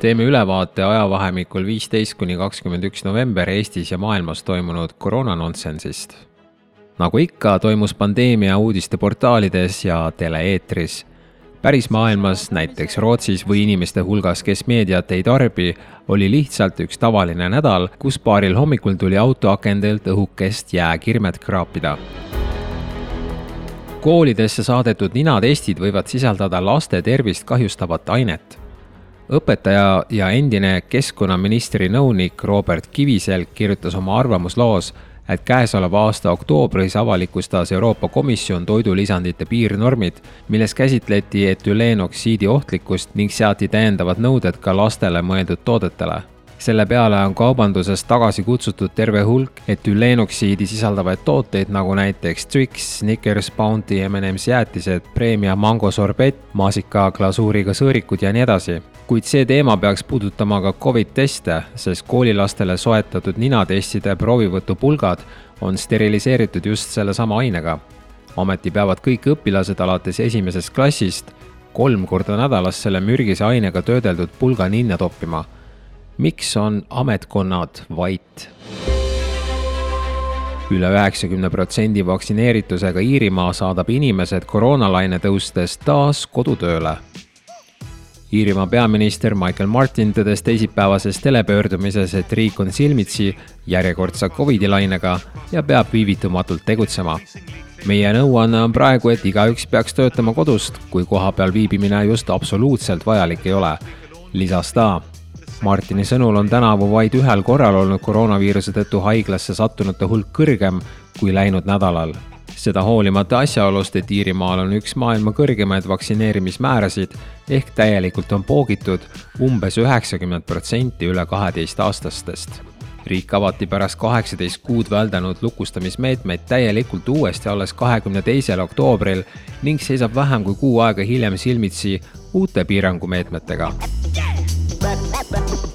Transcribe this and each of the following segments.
teeme ülevaate ajavahemikul viisteist kuni kakskümmend üks november Eestis ja maailmas toimunud koroonanonsenssist. nagu ikka, toimus pandeemia uudisteportaalides ja tele-eetris. päris maailmas, näiteks Rootsis või inimeste hulgas, kes meediat ei tarbi, oli lihtsalt üks tavaline nädal, kus paaril hommikul tuli autoakendelt õhukest jääkirmet kraapida koolidesse saadetud ninatestid võivad sisaldada laste tervist kahjustavat ainet. õpetaja ja endine keskkonnaministri nõunik Robert Kiviselg kirjutas oma arvamusloos, et käesoleva aasta oktoobris avalikustas Euroopa Komisjon toidulisandite piirnormid, milles käsitleti etüleenoksiidi ohtlikkust ning seati täiendavad nõuded ka lastele mõeldud toodetele selle peale on kaubandusest tagasi kutsutud terve hulk etüleenoksiidi sisaldavaid tooteid, nagu näiteks Twix, Snickers, Bounty, M&M's jäätised, Premia mango sorbett, maasikaglasuuriga sõõrikud ja nii edasi. kuid see teema peaks puudutama ka Covid teste, sest koolilastele soetatud ninatestide proovivõtupulgad on steriliseeritud just sellesama ainega. ometi peavad kõik õpilased alates esimesest klassist kolm korda nädalas selle mürgise ainega töödeldud pulga ninna toppima miks on ametkonnad vait? üle üheksakümne protsendi vaktsineeritusega Iirimaa saadab inimesed koroonalaine tõustes taas kodutööle. Iirimaa peaminister Michael Martin tõdes teisipäevases telepöördumises, et riik on silmitsi järjekordse Covidi lainega ja peab viivitumatult tegutsema. meie nõuanne on praegu, et igaüks peaks töötama kodust, kui kohapeal viibimine just absoluutselt vajalik ei ole, lisas ta Martini sõnul on tänavu vaid ühel korral olnud koroonaviiruse tõttu haiglasse sattunute hulk kõrgem kui läinud nädalal. seda hoolimata asjaolust, et Iirimaal on üks maailma kõrgemaid vaktsineerimismäärasid ehk täielikult on poogitud umbes üheksakümmend protsenti üle kaheteistaastastest riik avati pärast kaheksateist kuud väldanud lukustamismeetmeid täielikult uuesti alles kahekümne teisel oktoobril ning seisab vähem kui kuu aega hiljem silmitsi uute piirangumeetmetega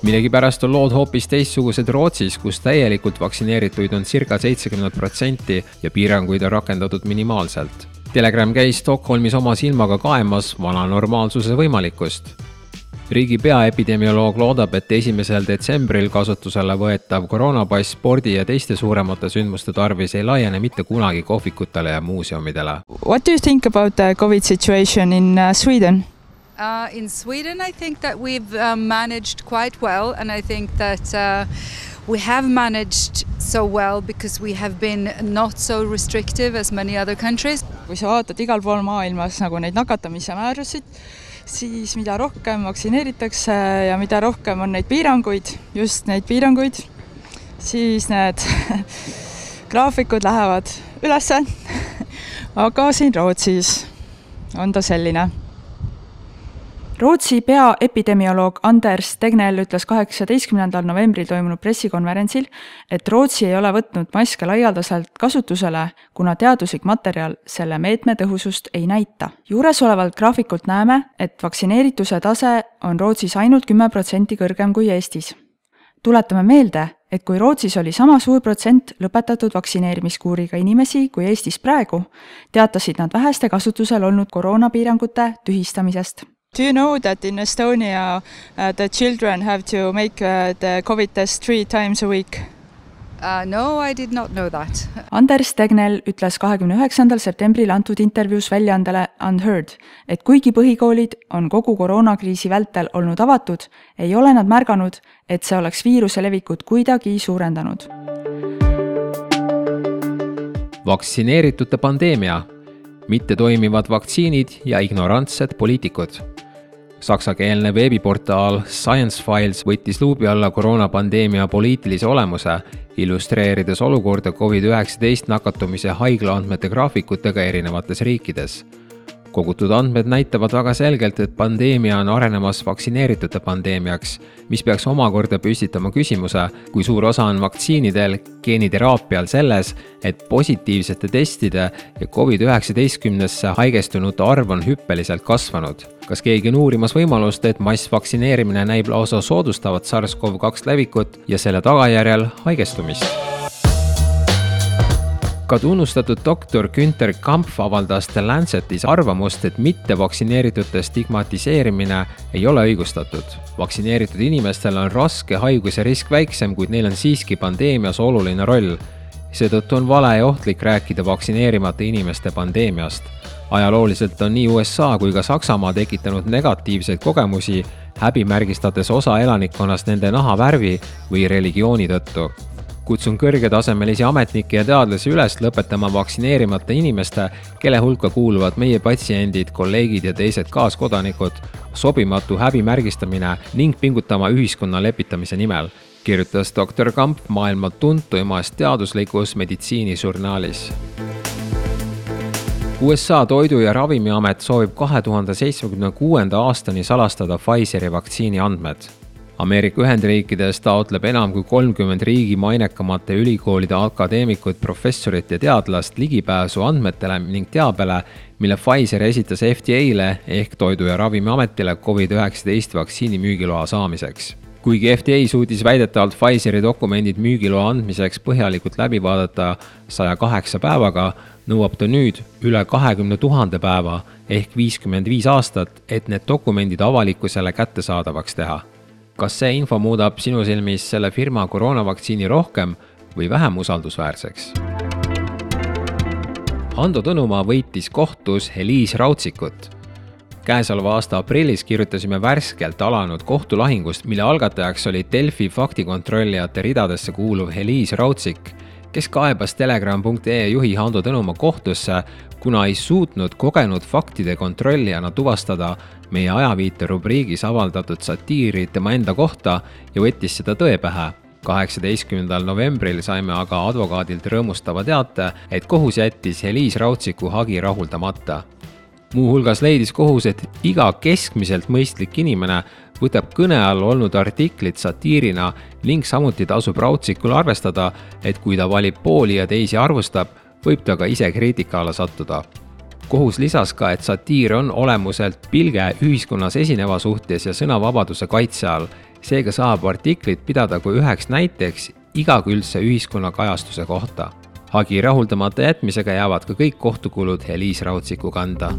millegipärast on lood hoopis teistsugused Rootsis, kus täielikult vaktsineerituid on circa seitsekümmend protsenti ja piiranguid on rakendatud minimaalselt. Telegram käis Stockholmis oma silmaga kaemas vana normaalsuse võimalikkust. riigi peaepidemioloog loodab, et esimesel detsembril kasutusele võetav koroonapass spordi ja teiste suuremate sündmuste tarvis ei laiene mitte kunagi kohvikutele ja muuseumidele. What do you think about the Covid situation in uh, Sweden? Uh, in Sweden, I think that we've uh, managed quite well, and I think that uh, we have managed so well because we have been not so restrictive as many other countries. kui sa vaatad igal pool maailmas nagu neid nakatamise määrasid, siis mida rohkem vaktsineeritakse ja mida rohkem on neid piiranguid, just neid piiranguid, siis need graafikud lähevad ülesse. aga siin Rootsis on ta selline Rootsi peaepidemioloog Anders Tegnell ütles kaheksateistkümnendal novembril toimunud pressikonverentsil, et Rootsi ei ole võtnud maske laialdaselt kasutusele, kuna teaduslik materjal selle meetme tõhusust ei näita. juuresolevalt graafikult näeme, et vaktsineerituse tase on Rootsis ainult kümme protsenti kõrgem kui Eestis. tuletame meelde, et kui Rootsis oli sama suur protsent lõpetatud vaktsineerimiskuuriga inimesi kui Eestis praegu, teatasid nad väheste kasutusel olnud koroonapiirangute tühistamisest Do you know that in Estonia uh, the children have to make uh, the COVID test three times a week? Uh, no, I did not know that. Anders Tegnell ütles kahekümne üheksandal septembril antud intervjuus väljaandele Unheard, et kuigi põhikoolid on kogu koroonakriisi vältel olnud avatud, ei ole nad märganud, et see oleks viiruse levikut kuidagi suurendanud. vaktsineeritute pandeemia, mittetoimivad vaktsiinid ja ignorantsed poliitikud saksakeelne veebiportaal Science Files võttis luubi alla koroonapandeemia poliitilise olemuse, illustreerides olukorda Covid-19 nakatumise haiglaandmete graafikutega erinevates riikides kogutud andmed näitavad väga selgelt, et pandeemia on arenemas vaktsineeritute pandeemiaks, mis peaks omakorda püstitama küsimuse, kui suur osa on vaktsiinidel, geeniteraapial selles, et positiivsete testide ja Covid-19-sse haigestunute arv on hüppeliselt kasvanud. kas keegi on uurimas võimalust, et massvaktsineerimine näib lausa soodustavat SARS-CoV-2 levikut ja selle tagajärjel haigestumist? Ka tunnustatud doktor Günter Kampf avaldas The Lancetis arvamust, et mittevaktsineeritute stigmatiseerimine ei ole õigustatud. vaktsineeritud inimestel on raske haiguse risk väiksem, kuid neil on siiski pandeemias oluline roll. seetõttu on vale ja ohtlik rääkida vaktsineerimata inimeste pandeemiast. ajalooliselt on nii USA kui ka Saksamaa tekitanud negatiivseid kogemusi, häbimärgistades osa elanikkonnast nende nahavärvi või religiooni tõttu kutsun kõrgetasemelisi ametnikke ja teadlasi üles lõpetama vaktsineerimata inimeste, kelle hulka kuuluvad meie patsiendid, kolleegid ja teised kaaskodanikud, sobimatu häbimärgistamine ning pingutama ühiskonna lepitamise nimel, kirjutas doktor Kamp maailma tuntuimas teaduslikus meditsiinižurnaalis. USA Toidu- ja Ravimiamet soovib kahe tuhande seitsmekümne kuuenda aastani salastada Pfizeri vaktsiini andmed Ameerika Ühendriikides taotleb enam kui kolmkümmend riigi mainekamate ülikoolide akadeemikut, professorit ja teadlast ligipääsu andmetele ning teabele, mille Pfizer esitas FDA-le ehk Toidu- ja Ravimiametile Covid-19 vaktsiini müügiloa saamiseks. Kuigi FDA suutis väidetavalt Pfizeri dokumendid müügiloa andmiseks põhjalikult läbi vaadata saja kaheksa päevaga, nõuab ta nüüd üle kahekümne tuhande päeva ehk viiskümmend viis aastat, et need dokumendid avalikkusele kättesaadavaks teha kas see info muudab sinu silmis selle firma koroonavaktsiini rohkem või vähem usaldusväärseks? Hando Tõnumaa võitis kohtus Heliis Raudsikut. käesoleva aasta aprillis kirjutasime värskelt alanud kohtulahingust, mille algatajaks oli Delfi faktikontrollijate ridadesse kuuluv Heliis Raudsik, kes kaebas telegram.ee juhi Hando Tõnumaa kohtusse, kuna ei suutnud kogenud faktide kontrollijana tuvastada meie ajaviite rubriigis avaldatud satiiri tema enda kohta ja võttis seda tõe pähe. kaheksateistkümnendal novembril saime aga advokaadilt rõõmustava teate, et kohus jättis Heliis Rautsiku hagi rahuldamata. muuhulgas leidis kohus, et iga keskmiselt mõistlik inimene võtab kõne all olnud artiklit satiirina ning samuti tasub Rautsikul arvestada, et kui ta valib pooli ja teisi arvustab, võib ta ka ise kriitika alla sattuda kohus lisas ka, et satiir on olemuselt pilge ühiskonnas esineva suhtes ja sõnavabaduse kaitse all, seega saab artiklit pidada kui üheks näiteks igakülgse ühiskonnakajastuse kohta. hagi rahuldamata jätmisega jäävad ka kõik kohtukulud Heliis Rautsiku kanda.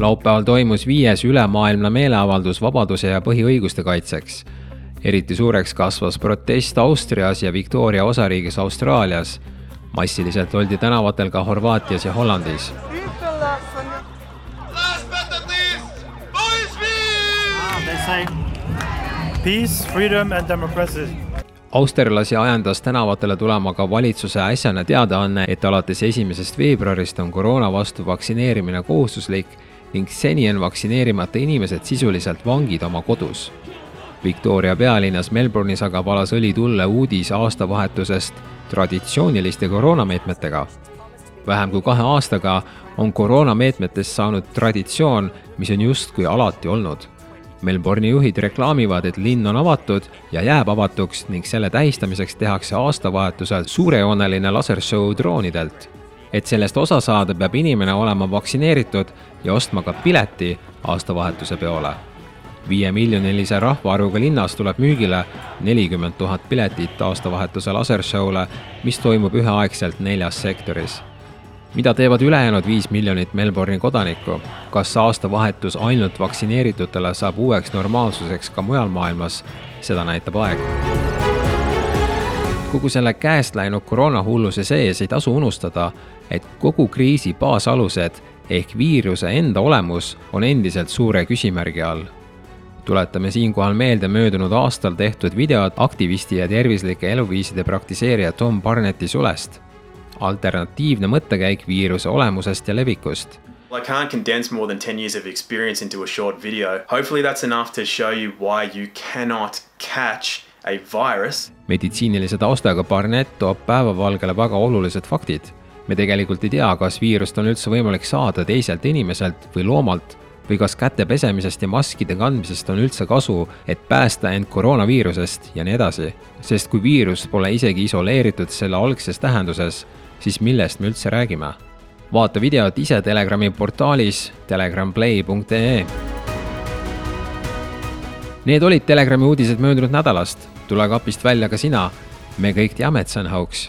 Laupäeval toimus viies ülemaailmne meeleavaldus vabaduse ja põhiõiguste kaitseks. eriti suureks kasvas protest Austrias ja Victoria osariigis Austraalias massiliselt oldi tänavatel ka Horvaatias ja Hollandis. Peace, freedom and democracy austerlasi ajendas tänavatele tulema ka valitsuse äsjane teadaanne, et alates esimesest veebruarist on koroona vastu vaktsineerimine kohustuslik ning seni on vaktsineerimata inimesed sisuliselt vangid oma kodus. Victoria pealinnas Melbourne'is aga valas õli tulle uudis aastavahetusest traditsiooniliste koroonameetmetega. vähem kui kahe aastaga on koroonameetmetest saanud traditsioon, mis on justkui alati olnud. Melbourne'i juhid reklaamivad, et linn on avatud ja jääb avatuks ning selle tähistamiseks tehakse aastavahetusel suurejooneline lasershow droonidelt. Et sellest osa saada, peab inimene olema vaktsineeritud ja ostma ka pileti aastavahetuse peole viiemiljonilise rahvaarvuga linnas tuleb müügile nelikümmend tuhat piletit aastavahetuse lasershow'le, mis toimub üheaegselt neljas sektoris. mida teevad ülejäänud viis miljonit Melbourne'i kodanikku? kas aastavahetus ainult vaktsineeritutele saab uueks normaalsuseks ka mujal maailmas? seda näitab aeg kogu selle käest läinud koroonahulluse sees ei tasu unustada, et kogu kriisi baasalused ehk viiruse enda olemus on endiselt suure küsimärgi all tuletame siinkohal meelde möödunud aastal tehtud videot aktivisti ja tervislike eluviiside praktiseerija Tom Barnetti sulest. alternatiivne mõttekäik viiruse olemusest ja levikust I can't condense more than 10 years of experience into a short video. Hopefully that's enough to show you why you cannot catch. Meditsiinilise taustaga Barnett toob päevavalgele väga olulised faktid. me tegelikult ei tea, kas viirust on üldse võimalik saada teiselt inimeselt või loomalt või kas käte pesemisest ja maskide kandmisest on üldse kasu, et päästa end koroonaviirusest ja nii edasi. sest kui viirus pole isegi isoleeritud selle algses tähenduses, siis millest me üldse räägime? vaata videot ise Telegrami portaalis telegramplay.ee. Need olid Telegrami uudised möödunud nädalast, tule kapist välja ka sina. me kõik teame, et see on hauks